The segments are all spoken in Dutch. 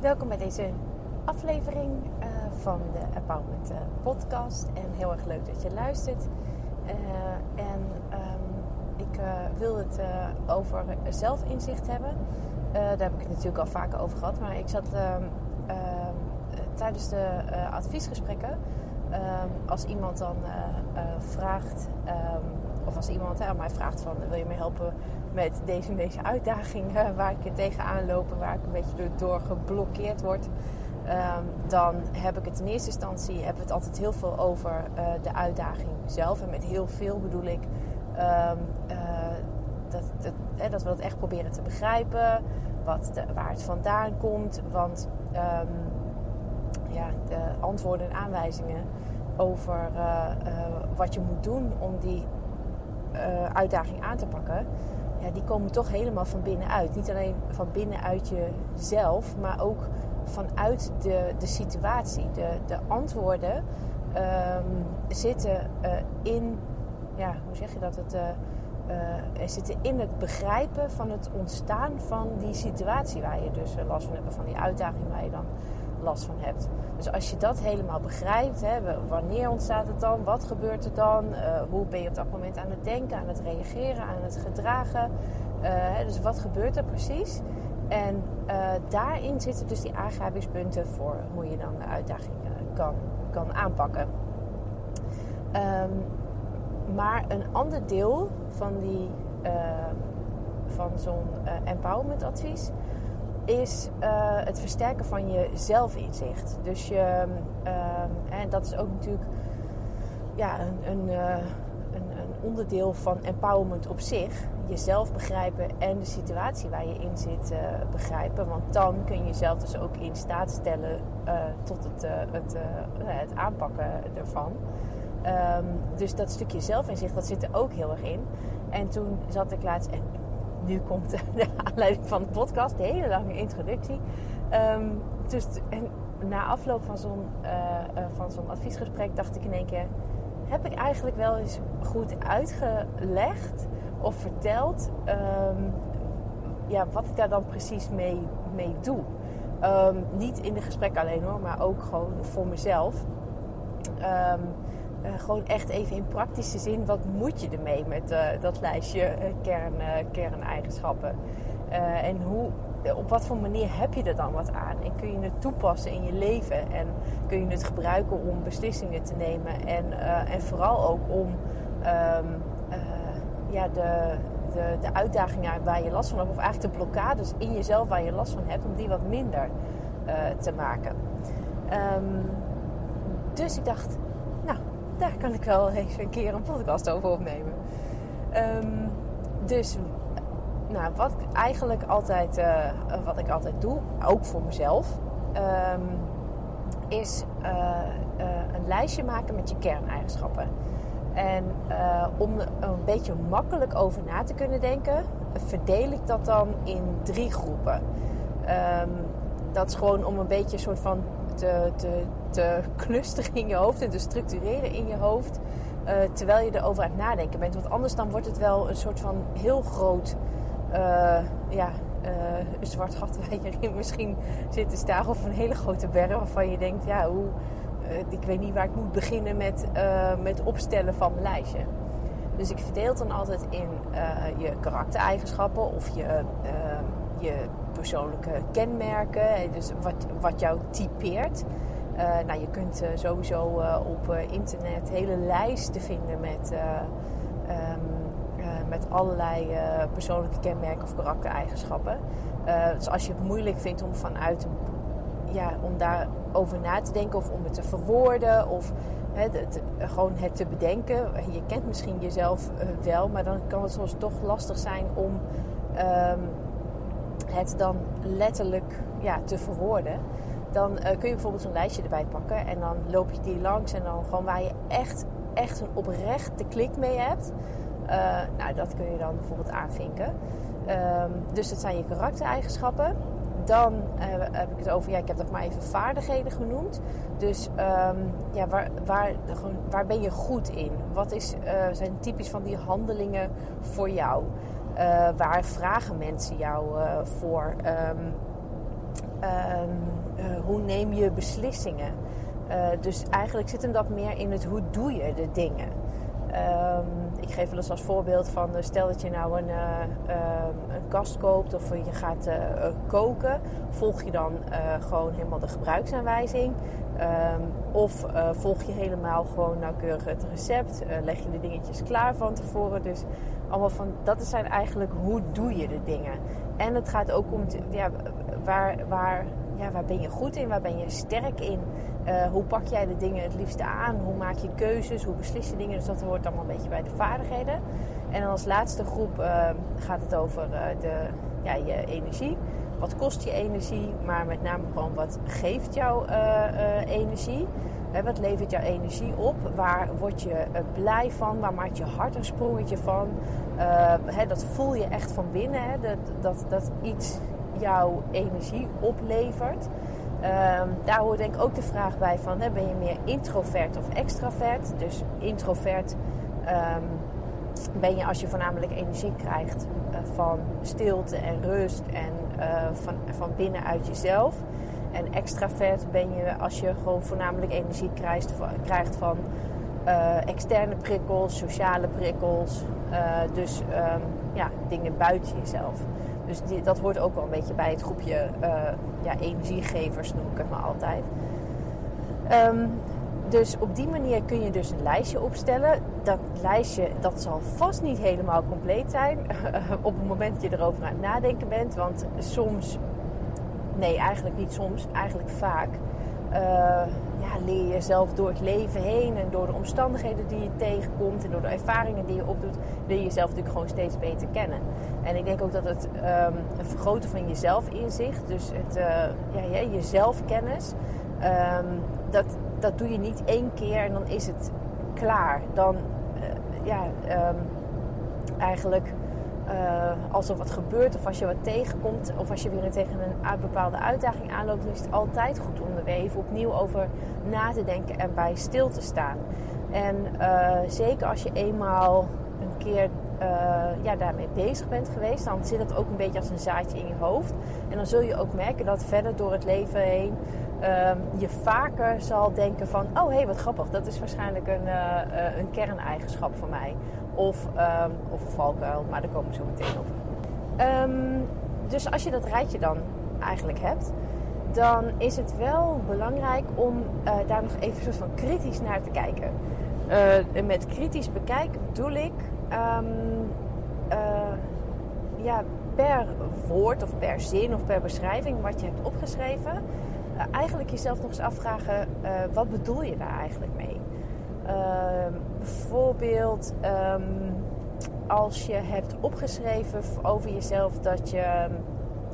Welkom bij deze aflevering uh, van de Empowerment uh, Podcast. En heel erg leuk dat je luistert. Uh, en um, ik wil het over zelfinzicht hebben. daar heb ik het natuurlijk al vaker over gehad. Maar ik zat ehm, ehm, tijdens de adviesgesprekken. als iemand dan vraagt of als iemand hè, mij vraagt van wil je me helpen met deze en deze uitdaging waar ik tegenaan loop, waar ik een beetje door geblokkeerd word. Um, dan heb ik het in eerste instantie we het altijd heel veel over uh, de uitdaging zelf. En met heel veel bedoel ik um, uh, dat, dat, hè, dat, we dat echt proberen te begrijpen. Wat de, waar het vandaan komt. Want um, ja, de antwoorden en aanwijzingen over uh, wat je moet doen om die uitdaging aan te pakken ja, die komen toch helemaal van binnenuit. Niet alleen van binnenuit jezelf, maar ook vanuit de, de situatie. De, de antwoorden um, zitten uh, in, ja, hoe zeg je dat? Het, uh, zitten in het begrijpen van het ontstaan van die situatie waar je dus last van hebt, van die uitdaging waar je dan van hebt. Dus als je dat helemaal begrijpt, hè, wanneer ontstaat het dan, wat gebeurt er dan, uh, hoe ben je op dat moment aan het denken, aan het reageren, aan het gedragen. Uh, dus wat gebeurt er precies? En uh, daarin zitten dus die aangrijpingspunten voor hoe je dan de uitdaging kan, kan aanpakken. Um, maar een ander deel van, die, van zo'n empowerment advies is uh, het versterken van je zelfinzicht. Dus je, uh, en dat is ook natuurlijk ja, een, een, uh, een, een, onderdeel van empowerment op zich. Jezelf begrijpen en de situatie waar je in zit uh, begrijpen. Want dan kun je jezelf dus ook in staat stellen tot het, het, het aanpakken ervan. Um, dus dat stukje zelfinzicht, dat zit er ook heel erg in. En toen zat ik laatst, en nu komt de aanleiding van de podcast, de hele lange introductie. Um, dus en na afloop van zo'n, uh, uh, van zo'n adviesgesprek dacht ik in één keer: heb ik eigenlijk wel eens goed uitgelegd of verteld um, ja, wat ik daar dan precies mee, mee doe? Um, niet in de gesprek alleen hoor, maar ook gewoon voor mezelf. Uh, gewoon echt even in praktische zin, wat moet je ermee met uh, dat lijstje uh, kern, kerneigenschappen? en hoe, op wat voor manier heb je er dan wat aan? En kun je het toepassen in je leven? En kun je het gebruiken om beslissingen te nemen? En, en vooral ook om um, ja, de, de, de uitdagingen waar je last van hebt, of eigenlijk de blokkades in jezelf waar je last van hebt, om die wat minder te maken. Um, dus ik dacht, daar kan ik wel even een keer een podcast over opnemen. Um, dus, nou, wat ik eigenlijk altijd, uh, wat ik altijd doe, ook voor mezelf, um, is uh, uh, een lijstje maken met je kerneigenschappen. En om een beetje makkelijk over na te kunnen denken, verdeel ik dat dan in drie groepen. Um, dat is gewoon om een beetje een soort van te, te, in je hoofd en te structureren in je hoofd. Uh, terwijl je erover aan het nadenken bent. Want anders dan wordt het wel een soort van heel groot uh, ja, uh, zwart gat waar je misschien zit te staan. Of een hele grote berg waarvan je denkt, ja, hoe, ik weet niet waar ik moet beginnen met, met opstellen van mijn lijstje. Dus ik verdeel het dan altijd in je karaktereigenschappen of je, je persoonlijke kenmerken. Dus wat, wat jou typeert. Uh, nou, je kunt uh, sowieso uh, op internet hele lijsten vinden met, um, met allerlei persoonlijke kenmerken of karaktereigenschappen. dus als je het moeilijk vindt om vanuit ja, om daarover na te denken of om het te verwoorden of het, gewoon het te bedenken. Je kent misschien jezelf wel, maar dan kan het soms toch lastig zijn om um, het dan letterlijk ja, te verwoorden. Dan uh, kun je bijvoorbeeld zo'n lijstje erbij pakken en dan loop je die langs en dan gewoon waar je echt, echt een oprechte klik mee hebt. Uh, nou, dat kun je dan bijvoorbeeld aanvinken. Um, dus dat zijn je karaktereigenschappen. Dan uh, heb ik het over, ja, ik heb dat maar even vaardigheden genoemd. Dus um, ja, waar, waar, gewoon, waar ben je goed in? Wat is, zijn typisch van die handelingen voor jou? Uh, waar vragen mensen jou uh, voor? Um, ehm, hoe neem je beslissingen? dus eigenlijk zit hem dat meer in het hoe doe je de dingen. Um, ik geef wel eens als voorbeeld van stel dat je nou een, een kast koopt of je gaat koken, volg je dan gewoon helemaal de gebruiksaanwijzing. Of volg je helemaal gewoon nauwkeurig het recept, leg je de dingetjes klaar van tevoren. Dus allemaal van, dat zijn eigenlijk hoe doe je de dingen. En het gaat ook om, ja, waar, waar, ja, waar ben je goed in, waar ben je sterk in? Uh, hoe pak jij de dingen het liefste aan? Hoe maak je keuzes? Hoe beslis je dingen? Dus dat hoort allemaal een beetje bij de vaardigheden. En als laatste groep uh, gaat het over uh, de, ja, je energie. Wat kost je energie? Maar met name gewoon wat geeft jouw energie? Wat levert jouw energie op? Waar word je eh, blij van? Waar maakt je hart een sprongetje van? Uh, dat voel je echt van binnen. dat, dat, dat iets jouw energie oplevert. Um, daar hoort denk ik ook de vraag bij van... ben je meer introvert of extravert? Dus introvert um, ben je als je voornamelijk energie krijgt... Uh, van stilte en rust en van, van binnenuit jezelf... En extravert ben je als je gewoon voornamelijk energie krijgt, van uh, externe prikkels, sociale prikkels. Uh, dus um, ja, dingen buiten jezelf. Dus dat hoort ook wel een beetje bij het groepje uh, ja, energiegevers, noem ik het maar altijd. Um, dus op die manier kun je dus een lijstje opstellen. Dat lijstje dat zal vast niet helemaal compleet zijn op het moment dat je erover aan het nadenken bent. Want soms nee, eigenlijk niet soms, eigenlijk vaak. Uh, ja, leer je jezelf door het leven heen en door de omstandigheden die je tegenkomt en door de ervaringen die je opdoet, leer je jezelf natuurlijk gewoon steeds beter kennen. En ik denk ook dat het um, vergroten van jezelf inzicht, dus het, uh, ja, jezelfkennis, um, dat, dat doe je niet één keer en dan is het klaar. Dan, uh, ja, um, eigenlijk uh, als er wat gebeurt of als je wat tegenkomt of als je weer tegen een bepaalde uitdaging aanloopt, dan is het altijd goed om er even opnieuw over na te denken en bij stil te staan. En uh, zeker als je eenmaal een keer uh, ja, daarmee bezig bent geweest, dan zit het ook een beetje als een zaadje in je hoofd. En dan zul je ook merken dat verder door het leven heen um, je vaker zal denken van... oh hé, hey, wat grappig, dat is waarschijnlijk een, een kerneigenschap van mij. Of, um, of valkuil, maar daar komen we zo meteen op. Um, dus als je dat rijtje dan eigenlijk hebt... dan is het wel belangrijk om uh, daar nog even soort van kritisch naar te kijken. Uh, met kritisch bekijken bedoel ik... ja, per woord of per zin of per beschrijving wat je hebt opgeschreven eigenlijk jezelf nog eens afvragen: wat bedoel je daar eigenlijk mee? Uh, bijvoorbeeld, um, als je hebt opgeschreven over jezelf dat je,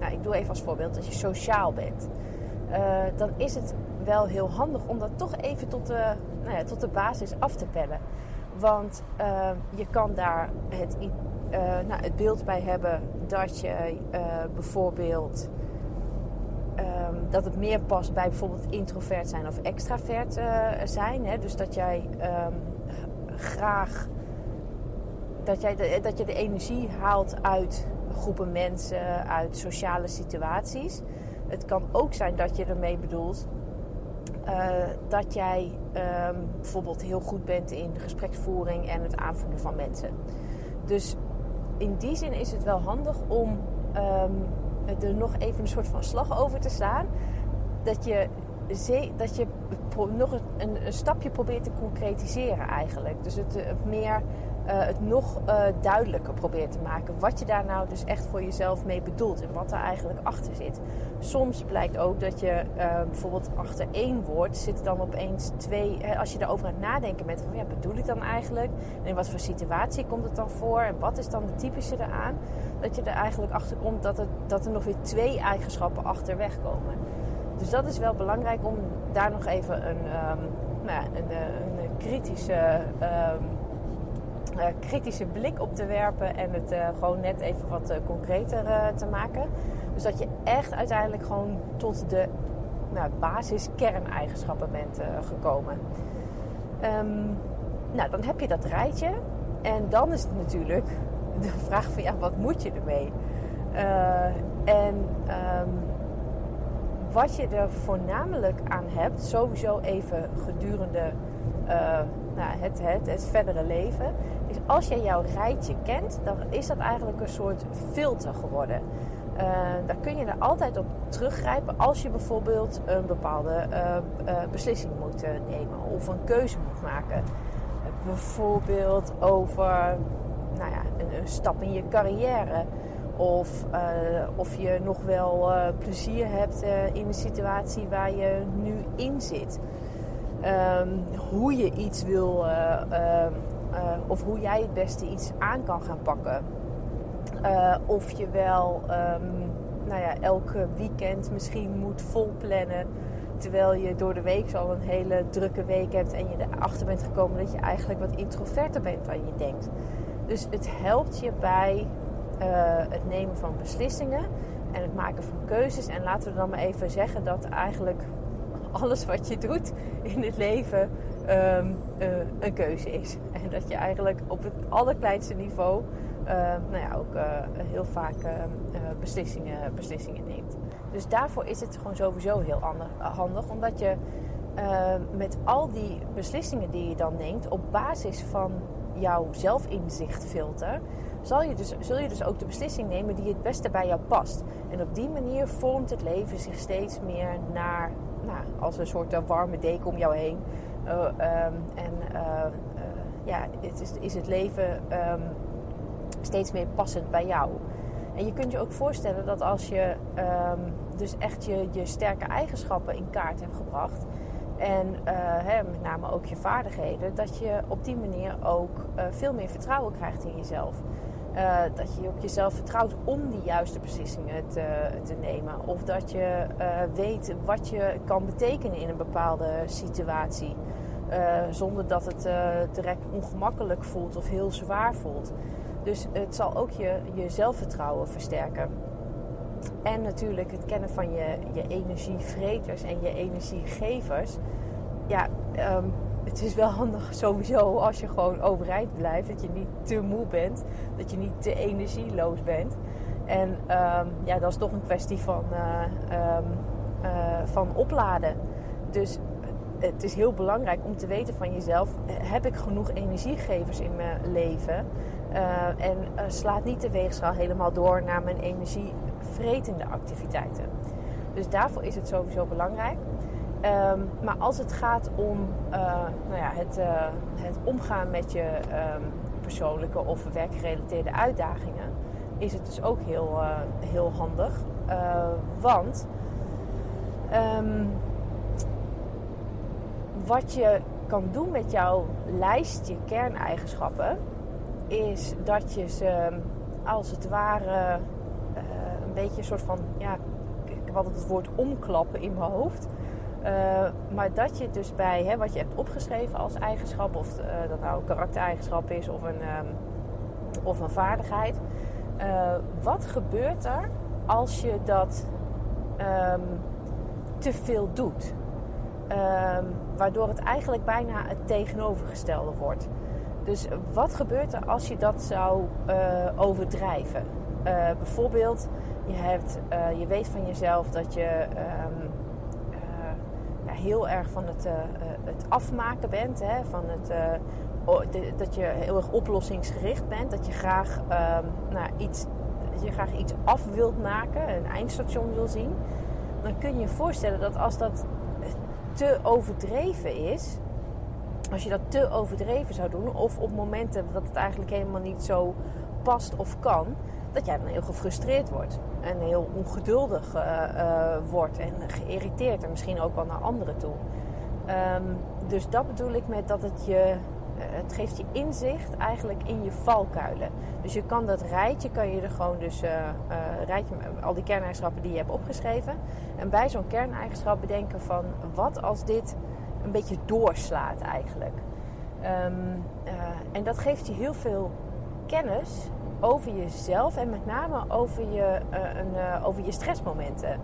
nou, ik doe even als voorbeeld, dat je sociaal bent, eh, dan is het wel heel handig om dat toch even tot de, nou ja, tot de basis af te pellen. Want ehm, je kan daar het, nou, het beeld bij hebben dat je bijvoorbeeld um, dat het meer past bij bijvoorbeeld introvert zijn of extravert uh, zijn. Hè? Dus dat jij um, graag dat, jij de, dat je de energie haalt uit groepen mensen, uit sociale situaties. Het kan ook zijn dat je ermee bedoelt uh, dat jij um, bijvoorbeeld heel goed bent in gespreksvoering en het aanvoelen van mensen. Dus in die zin is het wel handig om er nog even een soort van slag over te slaan. Dat je, dat je nog een, een stapje probeert te concretiseren eigenlijk. Dus het, meer het nog uh, duidelijker probeert te maken. Wat je daar nou dus echt voor jezelf mee bedoelt en wat er eigenlijk achter zit. Soms blijkt ook dat je uh, bijvoorbeeld achter één woord zit dan opeens twee. Als je daarover aan nadenken bent, van ja, bedoel ik dan eigenlijk? En in wat voor situatie komt het dan voor? En wat is dan de typische eraan? Dat je er eigenlijk achter komt dat, dat er nog weer twee eigenschappen achterweg komen. Dus dat is wel belangrijk om daar nog even een, um, nou, een, een, kritische. Um, uh, kritische blik op te werpen en het uh, gewoon net even wat uh, concreter te maken. Dus dat je echt uiteindelijk gewoon tot de nou, kerneigenschappen bent gekomen. Um, nou, dan heb je dat rijtje. En dan is het natuurlijk de vraag van ja, wat moet je ermee? en um, wat je er voornamelijk aan hebt, sowieso even gedurende nou, het, het, het verdere leven, als je jouw rijtje kent, dan is dat eigenlijk een soort filter geworden. Uh, daar kun je er altijd op teruggrijpen als je bijvoorbeeld een bepaalde uh, uh, beslissing moet nemen of een keuze moet maken. bijvoorbeeld over nou ja, een, stap in je carrière. Of of je nog wel plezier hebt in de situatie waar je nu in zit. Um, hoe je iets wil, of hoe jij het beste iets aan kan gaan pakken. Uh, of je wel um, nou ja, elke weekend misschien moet volplannen. Terwijl je door de week al een hele drukke week hebt en je erachter bent gekomen dat je eigenlijk wat introverter bent dan je denkt. Dus het helpt je bij uh, het nemen van beslissingen en het maken van keuzes. En laten we dan maar even zeggen dat eigenlijk alles wat je doet in het leven um, een keuze is. En dat je eigenlijk op het allerkleinste niveau uh, nou ja, ook uh, heel vaak uh, beslissingen, beslissingen neemt. Dus daarvoor is het gewoon sowieso heel handig, omdat je met al die beslissingen die je dan neemt, op basis van jouw zelfinzichtfilter, zal je dus, zul je dus ook de beslissing nemen die het beste bij jou past. En op die manier vormt het leven zich steeds meer naar, nou, als een soort warme deken om jou heen. Um, en ja, het is, is het leven. Um, steeds meer passend bij jou. En je kunt je ook voorstellen dat als je um, dus echt je, je sterke eigenschappen in kaart hebt gebracht. En hè, met name ook je vaardigheden. Dat je op die manier ook veel meer vertrouwen krijgt in jezelf. Uh, dat je op jezelf vertrouwt om die juiste beslissingen te, te nemen. Of dat je weet wat je kan betekenen in een bepaalde situatie. zonder dat het direct ongemakkelijk voelt of heel zwaar voelt. Dus het zal ook je, je zelfvertrouwen versterken. En natuurlijk het kennen van je, je energievreters en je energiegevers. Ja, um, het is wel handig sowieso als je gewoon overeind blijft. Dat je niet te moe bent. Dat je niet te energieloos bent. En um, ja, dat is toch een kwestie van, uh, um, uh, van opladen. Dus het is heel belangrijk om te weten van jezelf: heb ik genoeg energiegevers in mijn leven? Uh, en slaat niet de weegschaal helemaal door naar mijn energievretende activiteiten. Dus daarvoor is het sowieso belangrijk. Um, maar als het gaat om uh, nou ja, het, het, omgaan met je um, persoonlijke of werkgerelateerde uitdagingen, is het dus ook heel, heel handig. want um, wat je kan doen met jouw lijstje kerneigenschappen, is dat je ze als het ware een beetje een soort van, ja, ik had het woord omklappen in mijn hoofd. Uh, maar dat je dus bij hè, wat je hebt opgeschreven als eigenschap, of uh, dat nou een karaktereigenschap is of een, um, of een vaardigheid. wat gebeurt er als je dat um, te veel doet? Um, waardoor het eigenlijk bijna het tegenovergestelde wordt. Dus wat gebeurt er als je dat zou overdrijven? Bijvoorbeeld, je, hebt, je weet van jezelf dat je heel erg van het, het afmaken bent. Hè? Van het, de, dat je heel erg oplossingsgericht bent. Dat je graag, um, nou, iets, dat je graag iets af wilt maken, een eindstation wil zien. Dan kun je je voorstellen dat als dat te overdreven is, als je dat te overdreven zou doen, of op momenten dat het eigenlijk helemaal niet zo past of kan, dat jij dan heel gefrustreerd wordt en heel ongeduldig uh, uh, wordt en geïrriteerd en misschien ook wel naar anderen toe. Um, dus dat bedoel ik met dat het je, uh, het geeft je inzicht eigenlijk in je valkuilen. Dus je kan dat rijtje, kan je er gewoon dus, rijtje, al die kerneigenschappen die je hebt opgeschreven. En bij zo'n kerneigenschap bedenken van wat als dit een beetje doorslaat eigenlijk. Uh, en dat geeft je heel veel kennis over jezelf en met name over je, uh, een, uh, over je stressmomenten.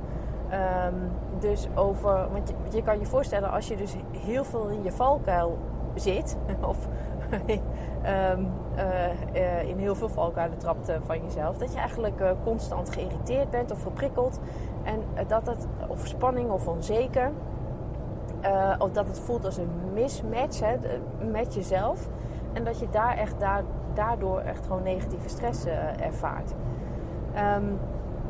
Um, dus over, want je, kan je voorstellen als je dus heel veel in je valkuil zit, of um, in heel veel valkuilen trapt van jezelf, dat je eigenlijk constant geïrriteerd bent of geprikkeld En dat het, of spanning of onzeker, of dat het voelt als een mismatch met jezelf. En dat je daar echt daardoor echt gewoon negatieve stress uh, ervaart. Um,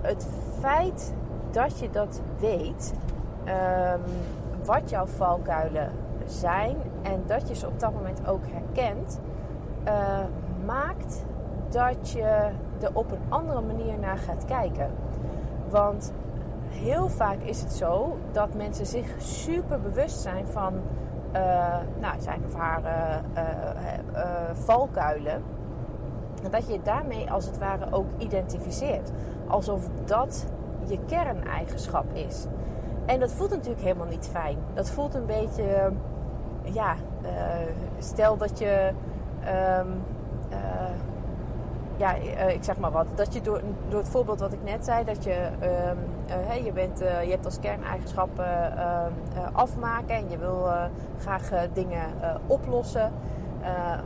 het feit dat je dat weet, um, wat jouw valkuilen zijn en dat je ze op dat moment ook herkent, uh, maakt dat je er op een andere manier naar gaat kijken. Want heel vaak is het zo dat mensen zich super bewust zijn van nou, zijn of haar uh, valkuilen. En dat je daarmee als het ware ook identificeert. Alsof dat je kerneigenschap is. En dat voelt natuurlijk helemaal niet fijn. Dat voelt een beetje, ja, stel dat je. Um, ja, ik zeg maar wat. Dat je door, door het voorbeeld wat ik net zei, dat je, uh, uh, je, bent, je hebt als kerneigenschap ehm, afmaken en je wil graag dingen oplossen.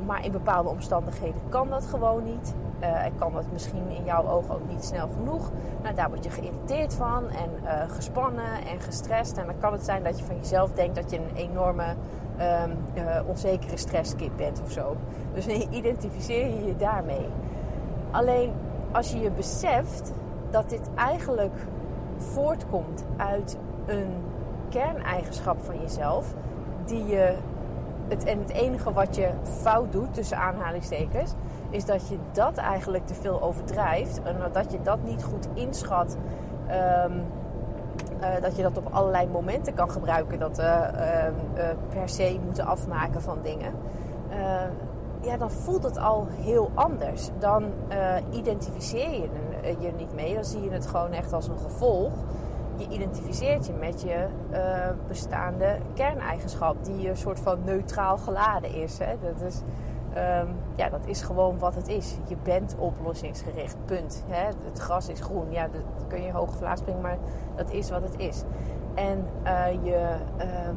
maar in bepaalde omstandigheden kan dat gewoon niet. en kan dat misschien in jouw ogen ook niet snel genoeg. Nou, daar word je geïrriteerd van en gespannen en gestrest. En dan kan het zijn dat je van jezelf denkt dat je een enorme um, onzekere stresskip bent of zo. Dus identificeer je je daarmee. Alleen als je je beseft dat dit eigenlijk voortkomt uit een kerneigenschap van jezelf, die je het, en het enige wat je fout doet, tussen aanhalingstekens, is dat je dat eigenlijk te veel overdrijft en dat je dat niet goed inschat. Um, uh, dat je dat op allerlei momenten kan gebruiken, dat uh, per se moeten afmaken van dingen ja, dan voelt het al heel anders. Dan identificeer je eh, je niet mee. Dan zie je het gewoon echt als een gevolg. Je identificeert je met je uh, bestaande kerneigenschap, die een soort van neutraal geladen is. Hè? Dat is um, ja, dat is gewoon wat het is. Je bent oplossingsgericht, punt. Hè? Het gras is groen, ja, dat kun je hoog vlaas springen, maar dat is wat het is. En uh, je. Um,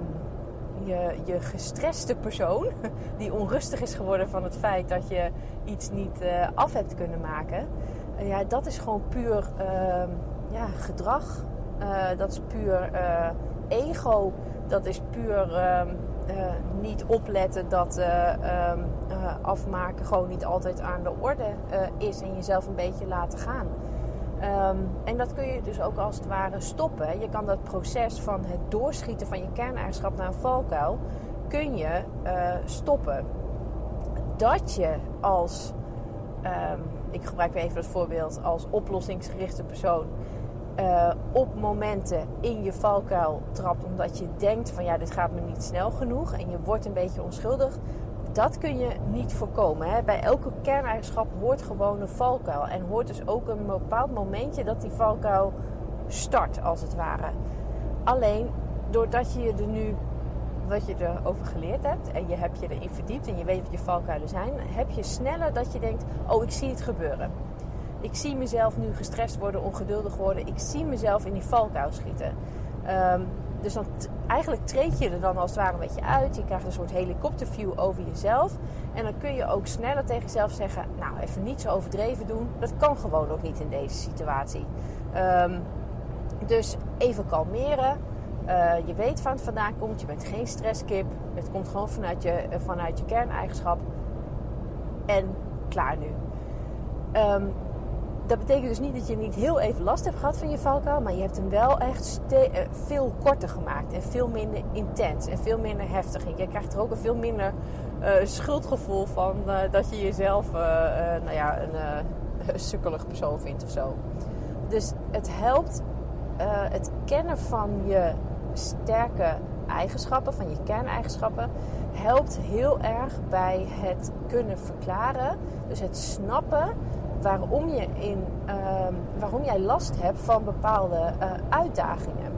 je, je gestreste persoon, die onrustig is geworden van het feit dat je iets niet af hebt kunnen maken, ja, dat is gewoon puur uh, ja, gedrag. Eh, dat is puur ego. Dat is puur ehm, niet opletten dat ehm, afmaken gewoon niet altijd aan de orde is en jezelf een beetje laten gaan. En dat kun je dus ook als het ware stoppen. Je kan dat proces van het doorschieten van je kerneigenschap naar een valkuil, kun je stoppen. Dat je als, ik gebruik even het voorbeeld, als oplossingsgerichte persoon uh, op momenten in je valkuil trapt omdat je denkt van ja, dit gaat me niet snel genoeg en je wordt een beetje onschuldig, dat kun je niet voorkomen. Hè? Bij elke kerneigenschap hoort gewoon een valkuil. En hoort dus ook een bepaald momentje dat die valkuil start, als het ware. Alleen doordat je er nu wat je erover geleerd hebt en je hebt je erin verdiept en je weet wat je valkuilen zijn, heb je sneller dat je denkt: Oh, ik zie het gebeuren. Ik zie mezelf nu gestrest worden, ongeduldig worden. Ik zie mezelf in die valkuil schieten. Um, dus dan eigenlijk treed je er dan als het ware een beetje uit. Je krijgt een soort helikopterview over jezelf. En dan kun je ook sneller tegen jezelf zeggen: Nou, even niet zo overdreven doen. Dat kan gewoon ook niet in deze situatie. Um, dus even kalmeren. Uh, je weet van het vandaan komt. Je bent geen stresskip. Het komt gewoon vanuit je, uh, vanuit je kerneigenschap. En klaar nu. Um, dat betekent dus niet dat je niet heel even last hebt gehad van je valkuil, maar je hebt hem wel echt eh, veel korter gemaakt en veel minder intens en veel minder heftig. En je krijgt er ook een veel minder schuldgevoel van dat je jezelf uh, nou ja, een, een sukkelig persoon vindt of zo. Dus het helpt het kennen van je sterke eigenschappen, van je kerneigenschappen, helpt heel erg bij het kunnen verklaren. Dus het snappen waarom, je in, uh, waarom jij last hebt van bepaalde uh, uitdagingen.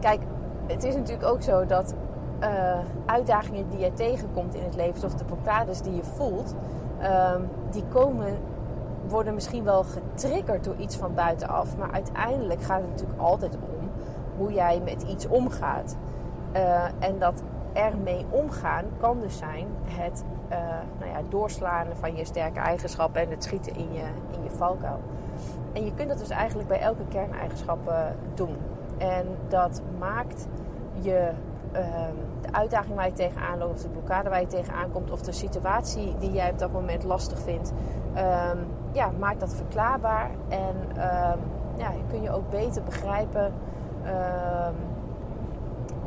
Kijk, het is natuurlijk ook zo dat uh, uitdagingen die jij tegenkomt in het leven, of de blokkades die je voelt, ehm, die komen, worden misschien wel getriggerd door iets van buitenaf. Maar uiteindelijk gaat het natuurlijk altijd om hoe jij met iets omgaat. Uh, en dat ermee omgaan kan dus zijn het uh, nou ja, doorslaan van je sterke eigenschappen en het schieten in je, in je valkuil. En je kunt dat dus eigenlijk bij elke kerneigenschap doen. En dat maakt je Ehm, de uitdaging waar je tegenaan loopt, of de blokkade waar je tegenaan komt, of de situatie die jij op dat moment lastig vindt, um, ja, maak dat verklaarbaar en um, ja, kun je ook beter begrijpen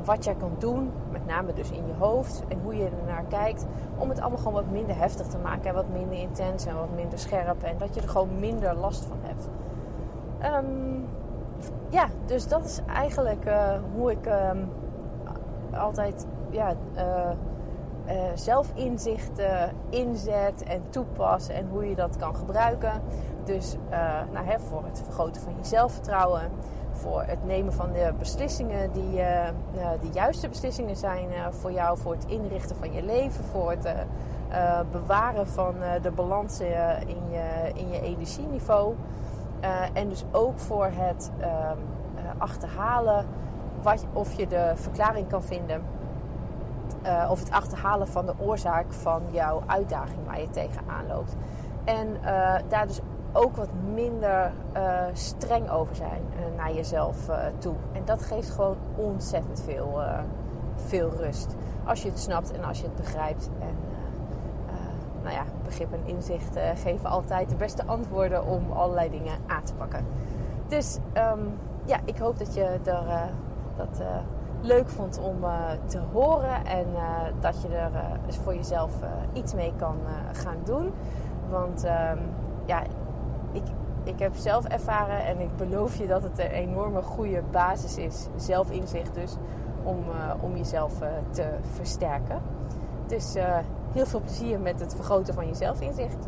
wat jij kan doen, met name dus in je hoofd en hoe je er naar kijkt, om het allemaal gewoon wat minder heftig te maken en wat minder intens en wat minder scherp en dat je er gewoon minder last van hebt. ja, dus dat is eigenlijk uh, hoe ik altijd ja, uh, uh, zelfinzichten inzet en toepas en hoe je dat kan gebruiken. Dus nou, hè, voor het vergroten van je zelfvertrouwen, voor het nemen van de beslissingen die de juiste beslissingen zijn voor jou, voor het inrichten van je leven, voor het bewaren van de balans in, je, in je energieniveau. en dus ook voor het ehm, achterhalen wat, of je de verklaring kan vinden. Of het achterhalen van de oorzaak van jouw uitdaging waar je tegenaan loopt. En daar dus ook wat minder uh, streng over zijn naar jezelf toe. En dat geeft gewoon ontzettend veel, veel rust. Als je het snapt en als je het begrijpt. En nou ja, begrip en inzicht geven altijd de beste antwoorden om allerlei dingen aan te pakken. Dus um, ja, ik hoop dat je er dat leuk vond om te horen. En dat je er voor jezelf iets mee kan gaan doen. Want ehm, ja, ik, heb zelf ervaren en ik beloof je dat het een enorme goede basis is. Zelfinzicht dus. Om, om jezelf te versterken. Dus heel veel plezier met het vergroten van je zelfinzicht.